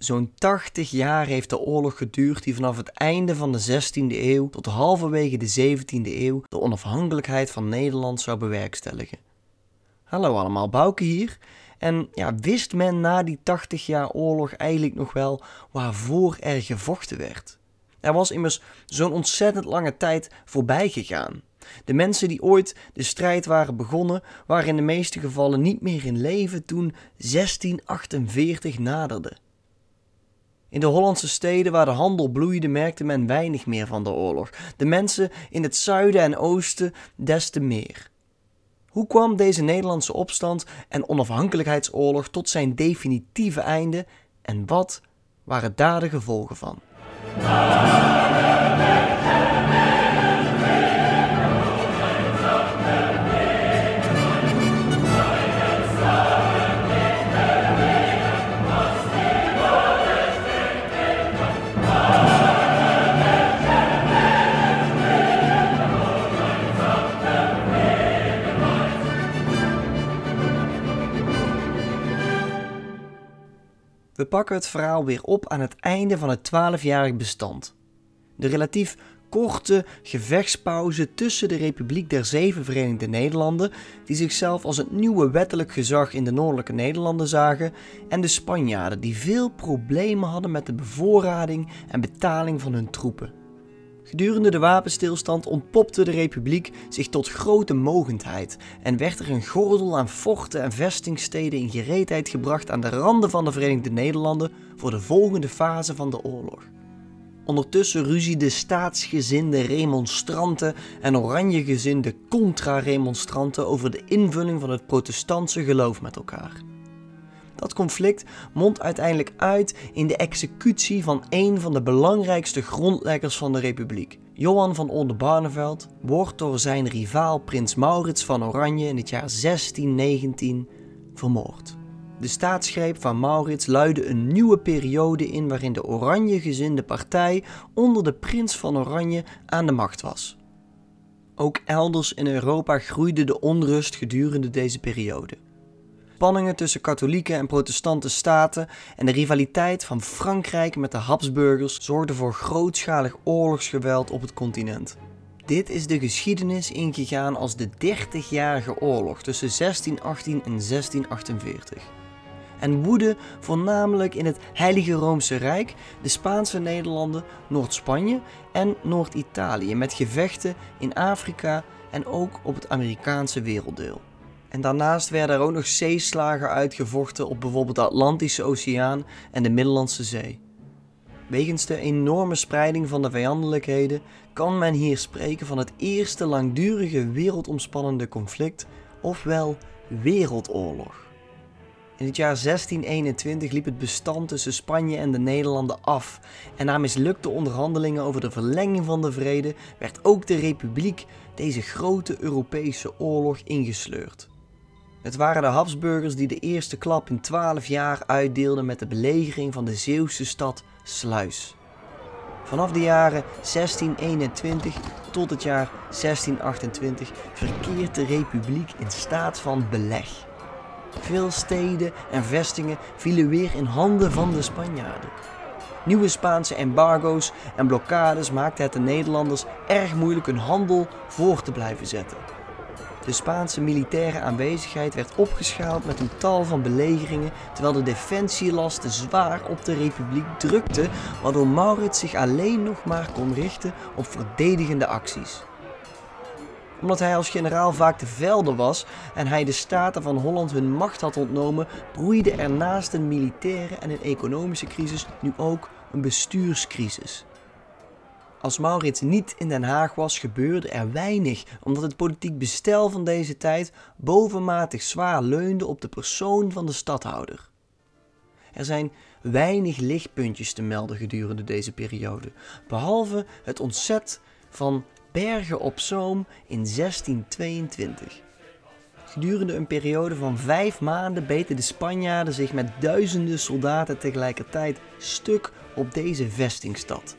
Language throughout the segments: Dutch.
Zo'n 80 jaar heeft de oorlog geduurd die vanaf het einde van de 16e eeuw tot halverwege de 17e eeuw de onafhankelijkheid van Nederland zou bewerkstelligen. Hallo allemaal, Bouke hier. En ja, wist men na die 80 jaar oorlog eigenlijk nog wel waarvoor er gevochten werd? Er was immers zo'n ontzettend lange tijd voorbij gegaan. De mensen die ooit de strijd waren begonnen, waren in de meeste gevallen niet meer in leven toen 1648 naderde. In de Hollandse steden waar de handel bloeide, merkte men weinig meer van de oorlog. De mensen in het zuiden en oosten des te meer. Hoe kwam deze Nederlandse opstand en onafhankelijkheidsoorlog tot zijn definitieve einde en wat waren daar de gevolgen van? We pakken het verhaal weer op aan het einde van het 12-jarig bestand. De relatief korte gevechtspauze tussen de Republiek der Zeven Verenigde Nederlanden, die zichzelf als het nieuwe wettelijk gezag in de Noordelijke Nederlanden zagen, en de Spanjaarden, die veel problemen hadden met de bevoorrading en betaling van hun troepen. Gedurende de wapenstilstand ontpopte de republiek zich tot grote mogendheid en werd er een gordel aan forten en vestingsteden in gereedheid gebracht aan de randen van de Verenigde Nederlanden voor de volgende fase van de oorlog. Ondertussen ruzieden staatsgezinde remonstranten en oranjegezinde contra-remonstranten over de invulling van het protestantse geloof met elkaar. Dat conflict mondt uiteindelijk uit in de executie van een van de belangrijkste grondleggers van de republiek. Johan van Oldenbarneveld wordt door zijn rivaal prins Maurits van Oranje in het jaar 1619 vermoord. De staatsgreep van Maurits luidde een nieuwe periode in waarin de Oranjegezinde partij onder de prins van Oranje aan de macht was. Ook elders in Europa groeide de onrust gedurende deze periode spanningen tussen katholieke en protestante staten en de rivaliteit van Frankrijk met de Habsburgers zorgden voor grootschalig oorlogsgeweld op het continent. Dit is de geschiedenis ingegaan als de 30-jarige oorlog tussen 1618 en 1648 en woedde voornamelijk in het Heilige Roomse Rijk, de Spaanse Nederlanden, Noord-Spanje en Noord-Italië, met gevechten in Afrika en ook op het Amerikaanse werelddeel. En daarnaast werden er ook nog zeeslagen uitgevochten op bijvoorbeeld de Atlantische Oceaan en de Middellandse Zee. Wegens de enorme spreiding van de vijandelijkheden kan men hier spreken van het eerste langdurige wereldomspannende conflict, ofwel Wereldoorlog. In het jaar 1621 liep het bestand tussen Spanje en de Nederlanden af en na mislukte onderhandelingen over de verlenging van de vrede werd ook de Republiek deze grote Europese oorlog ingesleurd. Het waren de Habsburgers die de eerste klap in 12 jaar uitdeelden met de belegering van de Zeeuwse stad Sluis. Vanaf de jaren 1621 tot het jaar 1628 verkeert de republiek in staat van beleg. Veel steden en vestingen vielen weer in handen van de Spanjaarden. Nieuwe Spaanse embargo's en blokkades maakten het de Nederlanders erg moeilijk hun handel voor te blijven zetten. De Spaanse militaire aanwezigheid werd opgeschaald met een tal van belegeringen, terwijl de defensielasten zwaar op de republiek drukte, waardoor Maurits zich alleen nog maar kon richten op verdedigende acties. Omdat hij als generaal vaak te velden was en hij de staten van Holland hun macht had ontnomen, broeide er naast een militaire en een economische crisis nu ook een bestuurscrisis. Als Maurits niet in Den Haag was, gebeurde er weinig, omdat het politiek bestel van deze tijd bovenmatig zwaar leunde op de persoon van de stadhouder. Er zijn weinig lichtpuntjes te melden gedurende deze periode, behalve het ontzet van Bergen op Zoom in 1622. Gedurende een periode van vijf maanden beten de Spanjaarden zich met duizenden soldaten tegelijkertijd stuk op deze vestingstad.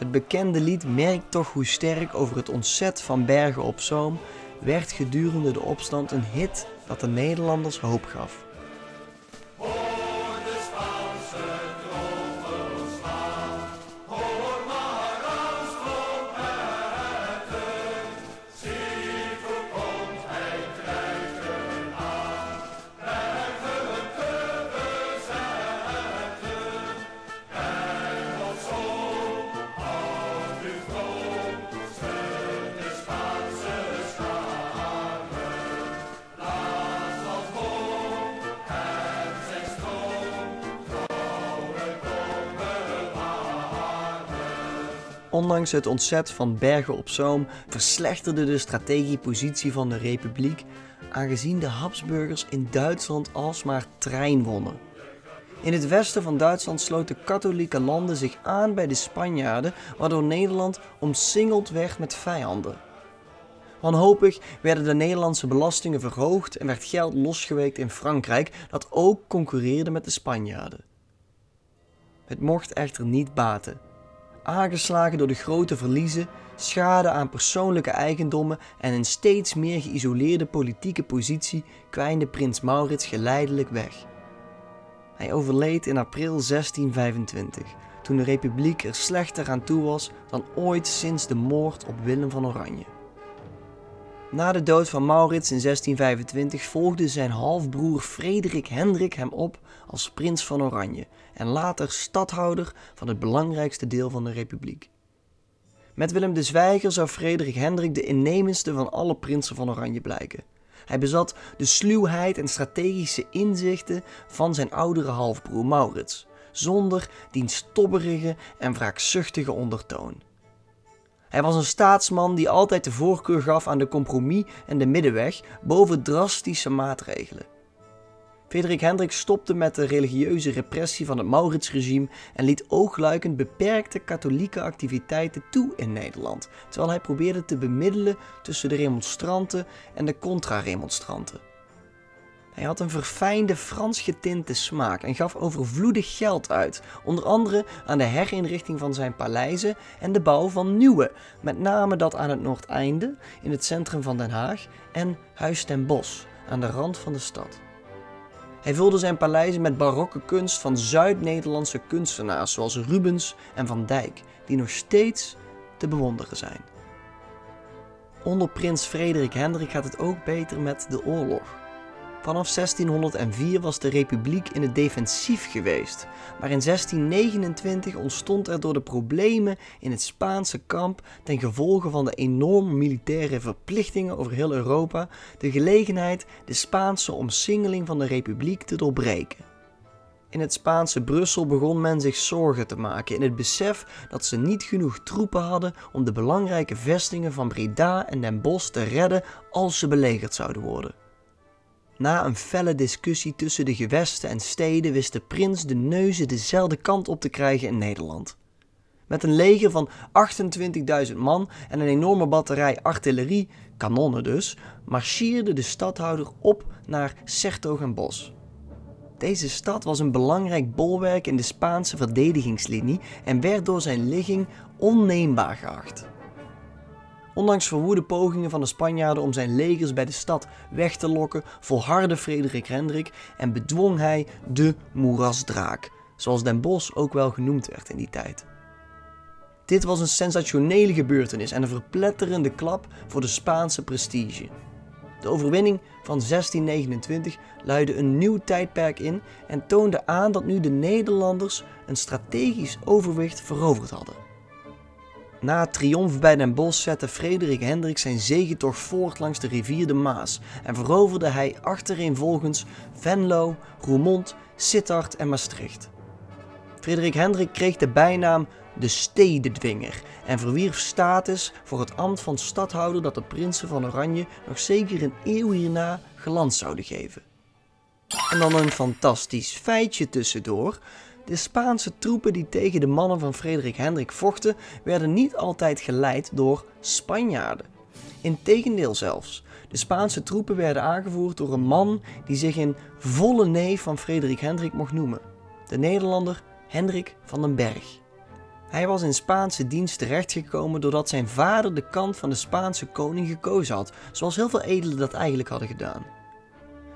Het bekende lied merkt toch hoe sterk over het ontzet van Bergen op Zoom werd gedurende de opstand een hit dat de Nederlanders hoop gaf. Ondanks het ontzet van Bergen op Zoom verslechterde de strategische positie van de Republiek, aangezien de Habsburgers in Duitsland alsmaar trein wonnen. In het westen van Duitsland sloten katholieke landen zich aan bij de Spanjaarden, waardoor Nederland omsingeld werd met vijanden. Wanhopig werden de Nederlandse belastingen verhoogd en werd geld losgeweekt in Frankrijk, dat ook concurreerde met de Spanjaarden. Het mocht echter niet baten. Aangeslagen door de grote verliezen, schade aan persoonlijke eigendommen en een steeds meer geïsoleerde politieke positie kwijnde prins Maurits geleidelijk weg. Hij overleed in april 1625, toen de republiek er slechter aan toe was dan ooit sinds de moord op Willem van Oranje. Na de dood van Maurits in 1625 volgde zijn halfbroer Frederik Hendrik hem op als prins van Oranje en later stadhouder van het belangrijkste deel van de republiek. Met Willem de Zwijger zou Frederik Hendrik de innemendste van alle prinsen van Oranje blijken. Hij bezat de sluwheid en strategische inzichten van zijn oudere halfbroer Maurits, zonder diens tobberige en wraakzuchtige ondertoon. Hij was een staatsman die altijd de voorkeur gaf aan de compromis en de middenweg boven drastische maatregelen. Frederik Hendrik stopte met de religieuze repressie van het Mauritsregime en liet oogluikend beperkte katholieke activiteiten toe in Nederland, terwijl hij probeerde te bemiddelen tussen de remonstranten en de contra-remonstranten. Hij had een verfijnde Frans getinte smaak en gaf overvloedig geld uit, onder andere aan de herinrichting van zijn paleizen en de bouw van nieuwe, met name dat aan het Noordeinde in het centrum van Den Haag en Huis ten Bosch aan de rand van de stad. Hij vulde zijn paleizen met barokke kunst van Zuid-Nederlandse kunstenaars zoals Rubens en Van Dijk, die nog steeds te bewonderen zijn. Onder prins Frederik Hendrik gaat het ook beter met de oorlog. Vanaf 1604 was de republiek in het defensief geweest, maar in 1629 ontstond er door de problemen in het Spaanse kamp ten gevolge van de enorme militaire verplichtingen over heel Europa de gelegenheid de Spaanse omsingeling van de republiek te doorbreken. In het Spaanse Brussel begon men zich zorgen te maken in het besef dat ze niet genoeg troepen hadden om de belangrijke vestingen van Breda en Den Bosch te redden als ze belegerd zouden worden. Na een felle discussie tussen de gewesten en steden wist de prins de neuzen dezelfde kant op te krijgen in Nederland. Met een leger van 28.000 man en een enorme batterij artillerie, kanonnen dus, marcheerde de stadhouder op naar Sertogenbosch. Deze stad was een belangrijk bolwerk in de Spaanse verdedigingslinie en werd door zijn ligging onneembaar geacht. Ondanks verwoede pogingen van de Spanjaarden om zijn legers bij de stad weg te lokken, volhardde Frederik Hendrik en bedwong hij de moerasdraak, zoals Den Bosch ook wel genoemd werd in die tijd. Dit was een sensationele gebeurtenis en een verpletterende klap voor de Spaanse prestige. De overwinning van 1629 luidde een nieuw tijdperk in en toonde aan dat nu de Nederlanders een strategisch overwicht veroverd hadden. Na het triomf bij Den Bosch zette Frederik Hendrik zijn zegentocht voort langs de rivier de Maas en veroverde hij achtereenvolgens Venlo, Roermond, Sittard en Maastricht. Frederik Hendrik kreeg de bijnaam de Stedendwinger en verwierf status voor het ambt van stadhouder dat de prinsen van Oranje nog zeker een eeuw hierna geland zouden geven. En dan een fantastisch feitje tussendoor. De Spaanse troepen die tegen de mannen van Frederik Hendrik vochten, werden niet altijd geleid door Spanjaarden. Integendeel zelfs. De Spaanse troepen werden aangevoerd door een man die zich in volle neef van Frederik Hendrik mocht noemen. De Nederlander Hendrik van den Berg. Hij was in Spaanse dienst terechtgekomen doordat zijn vader de kant van de Spaanse koning gekozen had, zoals heel veel edelen dat eigenlijk hadden gedaan.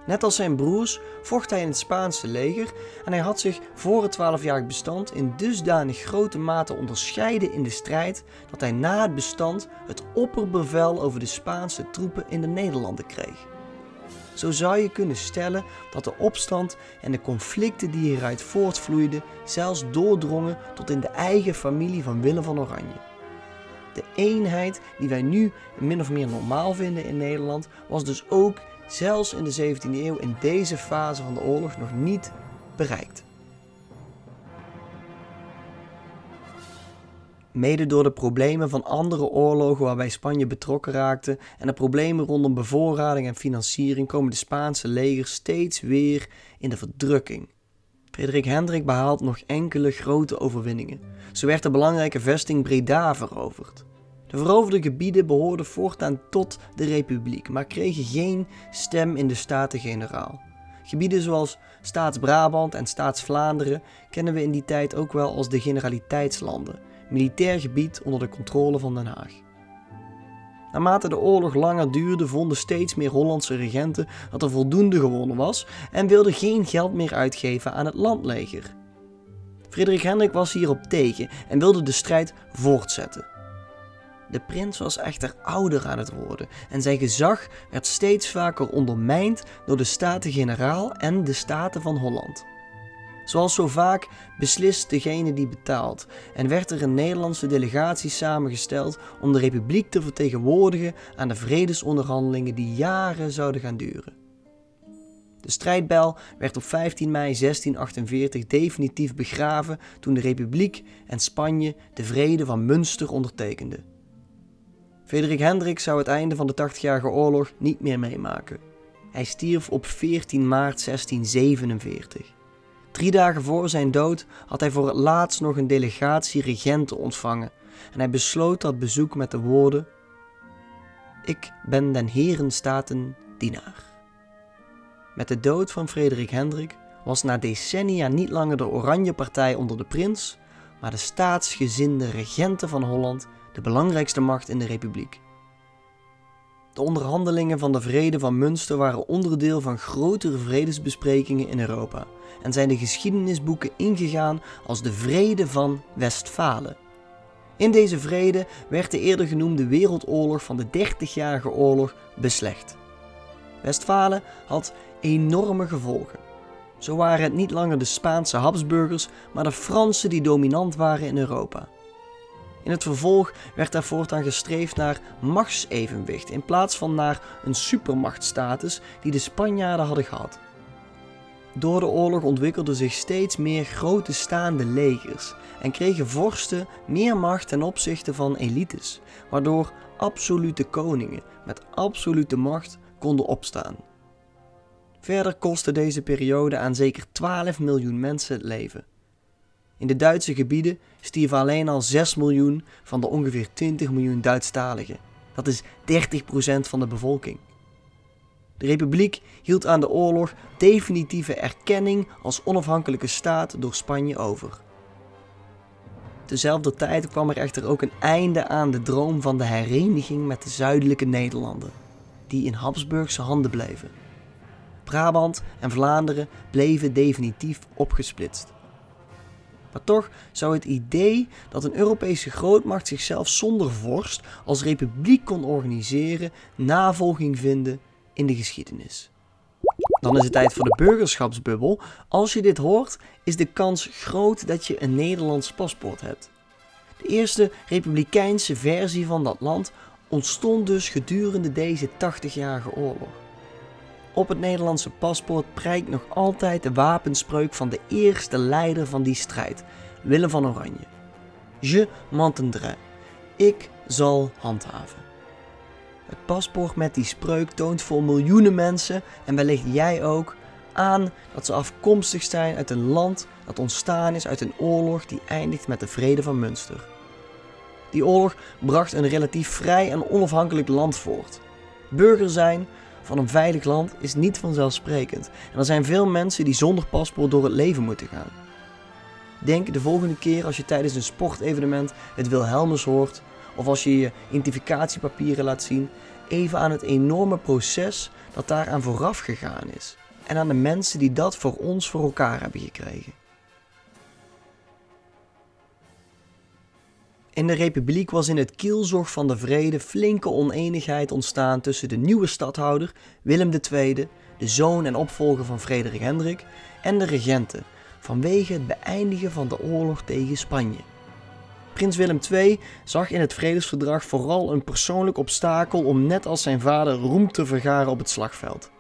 Net als zijn broers vocht hij in het Spaanse leger en hij had zich voor het 12-jarig bestand in dusdanig grote mate onderscheiden in de strijd dat hij na het bestand het opperbevel over de Spaanse troepen in de Nederlanden kreeg. Zo zou je kunnen stellen dat de opstand en de conflicten die hieruit voortvloeiden zelfs doordrongen tot in de eigen familie van Willem van Oranje. De eenheid die wij nu min of meer normaal vinden in Nederland was dus ook zelfs in de 17e eeuw in deze fase van de oorlog nog niet bereikt. Mede door de problemen van andere oorlogen waarbij Spanje betrokken raakte en de problemen rondom bevoorrading en financiering komen de Spaanse legers steeds weer in de verdrukking. Frederik Hendrik behaalt nog enkele grote overwinningen. Zo werd de belangrijke vesting Breda veroverd. De veroverde gebieden behoorden voortaan tot de Republiek, maar kregen geen stem in de Staten-Generaal. Gebieden zoals Staats-Brabant en Staats-Vlaanderen kennen we in die tijd ook wel als de Generaliteitslanden, militair gebied onder de controle van Den Haag. Naarmate de oorlog langer duurde, vonden steeds meer Hollandse regenten dat er voldoende gewonnen was en wilden geen geld meer uitgeven aan het landleger. Frederik Hendrik was hierop tegen en wilde de strijd voortzetten. De prins was echter ouder aan het worden en zijn gezag werd steeds vaker ondermijnd door de Staten-Generaal en de Staten van Holland. Zoals zo vaak beslist degene die betaalt en werd er een Nederlandse delegatie samengesteld om de republiek te vertegenwoordigen aan de vredesonderhandelingen die jaren zouden gaan duren. De strijdbel werd op 15 mei 1648 definitief begraven toen de Republiek en Spanje de Vrede van Münster ondertekenden. Frederik Hendrik zou het einde van de 80-jarige oorlog niet meer meemaken. Hij stierf op 14 maart 1647. Drie dagen voor zijn dood had hij voor het laatst nog een delegatie regenten ontvangen en hij besloot dat bezoek met de woorden: Ik ben den Heren Staten dienaar. Met de dood van Frederik Hendrik was na decennia niet langer de Oranje Partij onder de prins, maar de staatsgezinde regenten van Holland de belangrijkste macht in de republiek. De onderhandelingen van de Vrede van Münster waren onderdeel van grotere vredesbesprekingen in Europa en zijn de geschiedenisboeken ingegaan als de Vrede van Westfalen. In deze vrede werd de eerder genoemde Wereldoorlog van de Dertigjarige Oorlog beslecht. Westfalen had enorme gevolgen. Zo waren het niet langer de Spaanse Habsburgers, maar de Fransen die dominant waren in Europa. In het vervolg werd er voortaan gestreefd naar machtsevenwicht in plaats van naar een supermachtstatus die de Spanjaarden hadden gehad. Door de oorlog ontwikkelden zich steeds meer grote staande legers en kregen vorsten meer macht ten opzichte van elites, waardoor absolute koningen met absolute macht konden opstaan. Verder kostte deze periode aan zeker 12 miljoen mensen het leven. In de Duitse gebieden stierven alleen al 6 miljoen van de ongeveer 20 miljoen Duitsstaligen. Dat is 30% van de bevolking. De republiek hield aan de oorlog definitieve erkenning als onafhankelijke staat door Spanje over. Tezelfde tijd kwam er echter ook een einde aan de droom van de hereniging met de zuidelijke Nederlanden, die in Habsburgse handen bleven. Brabant en Vlaanderen bleven definitief opgesplitst. Maar toch zou het idee dat een Europese grootmacht zichzelf zonder vorst als republiek kon organiseren navolging vinden in de geschiedenis. Dan is het tijd voor de burgerschapsbubbel. Als je dit hoort, is de kans groot dat je een Nederlands paspoort hebt. De eerste republikeinse versie van dat land ontstond dus gedurende deze 80-jarige oorlog. Op het Nederlandse paspoort prijkt nog altijd de wapenspreuk van de eerste leider van die strijd, Willem van Oranje. Je m'entendrai. Ik zal handhaven. Het paspoort met die spreuk toont voor miljoenen mensen, en wellicht jij ook, aan dat ze afkomstig zijn uit een land dat ontstaan is uit een oorlog die eindigt met de Vrede van Münster. Die oorlog bracht een relatief vrij en onafhankelijk land voort. Burger zijn van een veilig land is niet vanzelfsprekend. En er zijn veel mensen die zonder paspoort door het leven moeten gaan. Denk de volgende keer als je tijdens een sportevenement het Wilhelmus hoort, of als je je identificatiepapieren laat zien, even aan het enorme proces dat daaraan vooraf gegaan is. En aan de mensen die dat voor ons voor elkaar hebben gekregen. In de Republiek was in het kielzog van de vrede flinke oneenigheid ontstaan tussen de nieuwe stadhouder Willem II, de zoon en opvolger van Frederik Hendrik, en de regenten, vanwege het beëindigen van de oorlog tegen Spanje. Prins Willem II zag in het vredesverdrag vooral een persoonlijk obstakel om net als zijn vader roem te vergaren op het slagveld.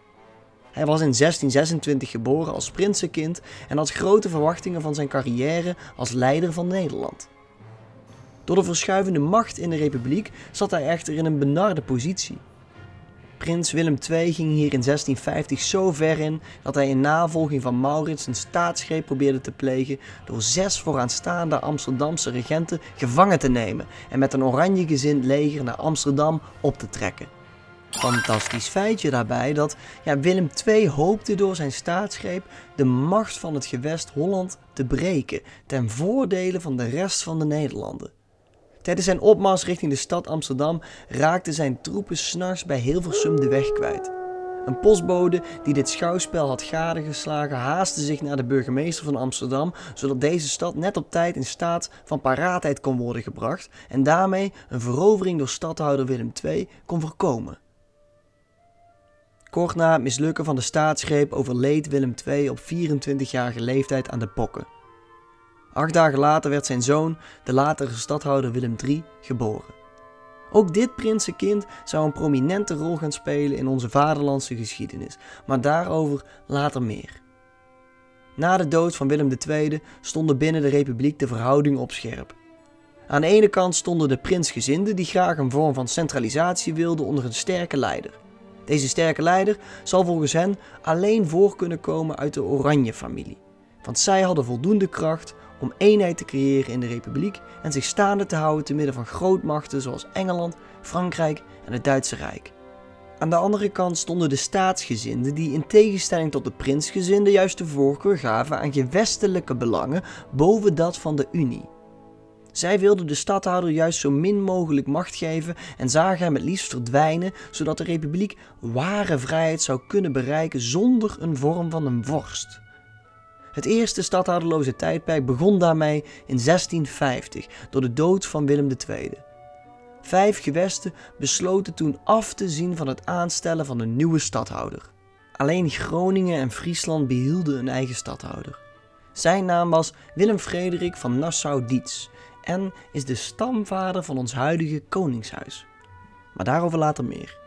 Hij was in 1626 geboren als prinsenkind en had grote verwachtingen van zijn carrière als leider van Nederland. Door de verschuivende macht in de republiek zat hij echter in een benarde positie. Prins Willem II ging hier in 1650 zo ver in dat hij in navolging van Maurits een staatsgreep probeerde te plegen door zes vooraanstaande Amsterdamse regenten gevangen te nemen en met een oranje gezind leger naar Amsterdam op te trekken. Fantastisch feitje daarbij dat ja, Willem II hoopte door zijn staatsgreep de macht van het gewest Holland te breken ten voordele van de rest van de Nederlanden. Tijdens zijn opmars richting de stad Amsterdam raakten zijn troepen s'nachts bij Hilversum de weg kwijt. Een postbode die dit schouwspel had gadegeslagen haastte zich naar de burgemeester van Amsterdam, zodat deze stad net op tijd in staat van paraatheid kon worden gebracht en daarmee een verovering door stadhouder Willem II kon voorkomen. Kort na het mislukken van de staatsgreep overleed Willem II op 24-jarige leeftijd aan de pokken. Acht dagen later werd zijn zoon, de latere stadhouder Willem III, geboren. Ook dit prinsenkind zou een prominente rol gaan spelen in onze vaderlandse geschiedenis, maar daarover later meer. Na de dood van Willem II stonden binnen de republiek de verhoudingen op scherp. Aan de ene kant stonden de prinsgezinden die graag een vorm van centralisatie wilden onder een sterke leider. Deze sterke leider zal volgens hen alleen voor kunnen komen uit de Oranje-familie, want zij hadden voldoende kracht om eenheid te creëren in de republiek en zich staande te houden te midden van grootmachten zoals Engeland, Frankrijk en het Duitse Rijk. Aan de andere kant stonden de staatsgezinden die in tegenstelling tot de prinsgezinden juist de voorkeur gaven aan gewestelijke belangen boven dat van de Unie. Zij wilden de stadhouder juist zo min mogelijk macht geven en zagen hem het liefst verdwijnen, zodat de republiek ware vrijheid zou kunnen bereiken zonder een vorm van een vorst. Het eerste stadhouderloze tijdperk begon daarmee in 1650 door de dood van Willem II. Vijf gewesten besloten toen af te zien van het aanstellen van een nieuwe stadhouder. Alleen Groningen en Friesland behielden een eigen stadhouder. Zijn naam was Willem Frederik van Nassau-Dietz en is de stamvader van ons huidige koningshuis. Maar daarover later meer.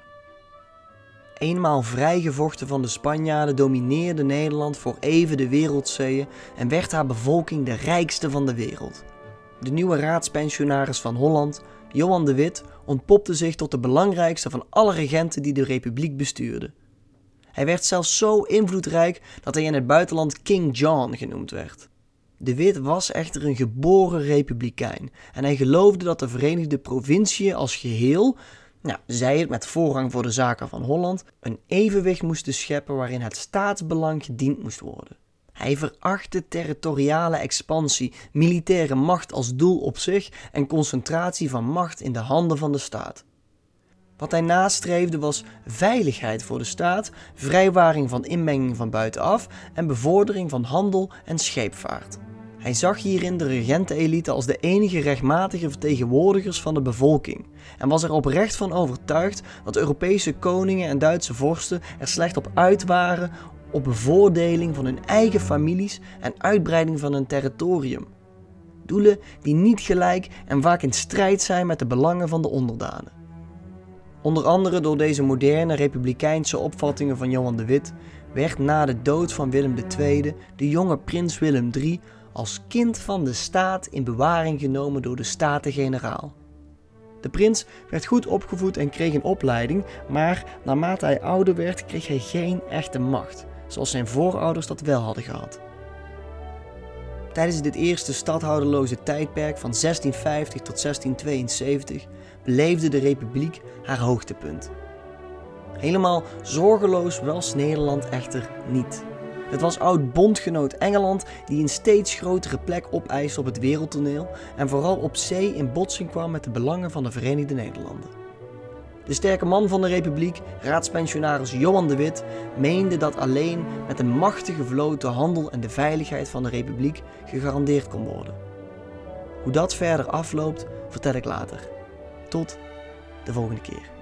Eenmaal vrijgevochten van de Spanjaarden domineerde Nederland voor even de wereldzeeën en werd haar bevolking de rijkste van de wereld. De nieuwe raadspensionaris van Holland, Johan de Wit, ontpopte zich tot de belangrijkste van alle regenten die de republiek bestuurden. Hij werd zelfs zo invloedrijk dat hij in het buitenland King John genoemd werd. De Wit was echter een geboren republikein en hij geloofde dat de Verenigde Provinciën als geheel nou, zij het met voorrang voor de zaken van Holland, een evenwicht moesten scheppen waarin het staatsbelang gediend moest worden. Hij verachtte territoriale expansie, militaire macht als doel op zich en concentratie van macht in de handen van de staat. Wat hij nastreefde was veiligheid voor de staat, vrijwaring van inmenging van buitenaf en bevordering van handel en scheepvaart. Hij zag hierin de regentenelite als de enige rechtmatige vertegenwoordigers van de bevolking en was er oprecht van overtuigd dat Europese koningen en Duitse vorsten er slecht op uit waren op bevoordeling van hun eigen families en uitbreiding van hun territorium. Doelen die niet gelijk en vaak in strijd zijn met de belangen van de onderdanen. Onder andere door deze moderne republikeinse opvattingen van Johan de Wit werd na de dood van Willem II de jonge prins Willem III als kind van de staat in bewaring genomen door de Staten-Generaal. De prins werd goed opgevoed en kreeg een opleiding, maar naarmate hij ouder werd, kreeg hij geen echte macht, zoals zijn voorouders dat wel hadden gehad. Tijdens dit eerste stadhouderloze tijdperk van 1650 tot 1672 beleefde de republiek haar hoogtepunt. Helemaal zorgeloos was Nederland echter niet. Het was oud-bondgenoot Engeland die een steeds grotere plek opeiste op het wereldtoneel en vooral op zee in botsing kwam met de belangen van de Verenigde Nederlanden. De sterke man van de Republiek, raadspensionaris Johan de Wit, meende dat alleen met een machtige vloot de handel en de veiligheid van de Republiek gegarandeerd kon worden. Hoe dat verder afloopt, vertel ik later. Tot de volgende keer.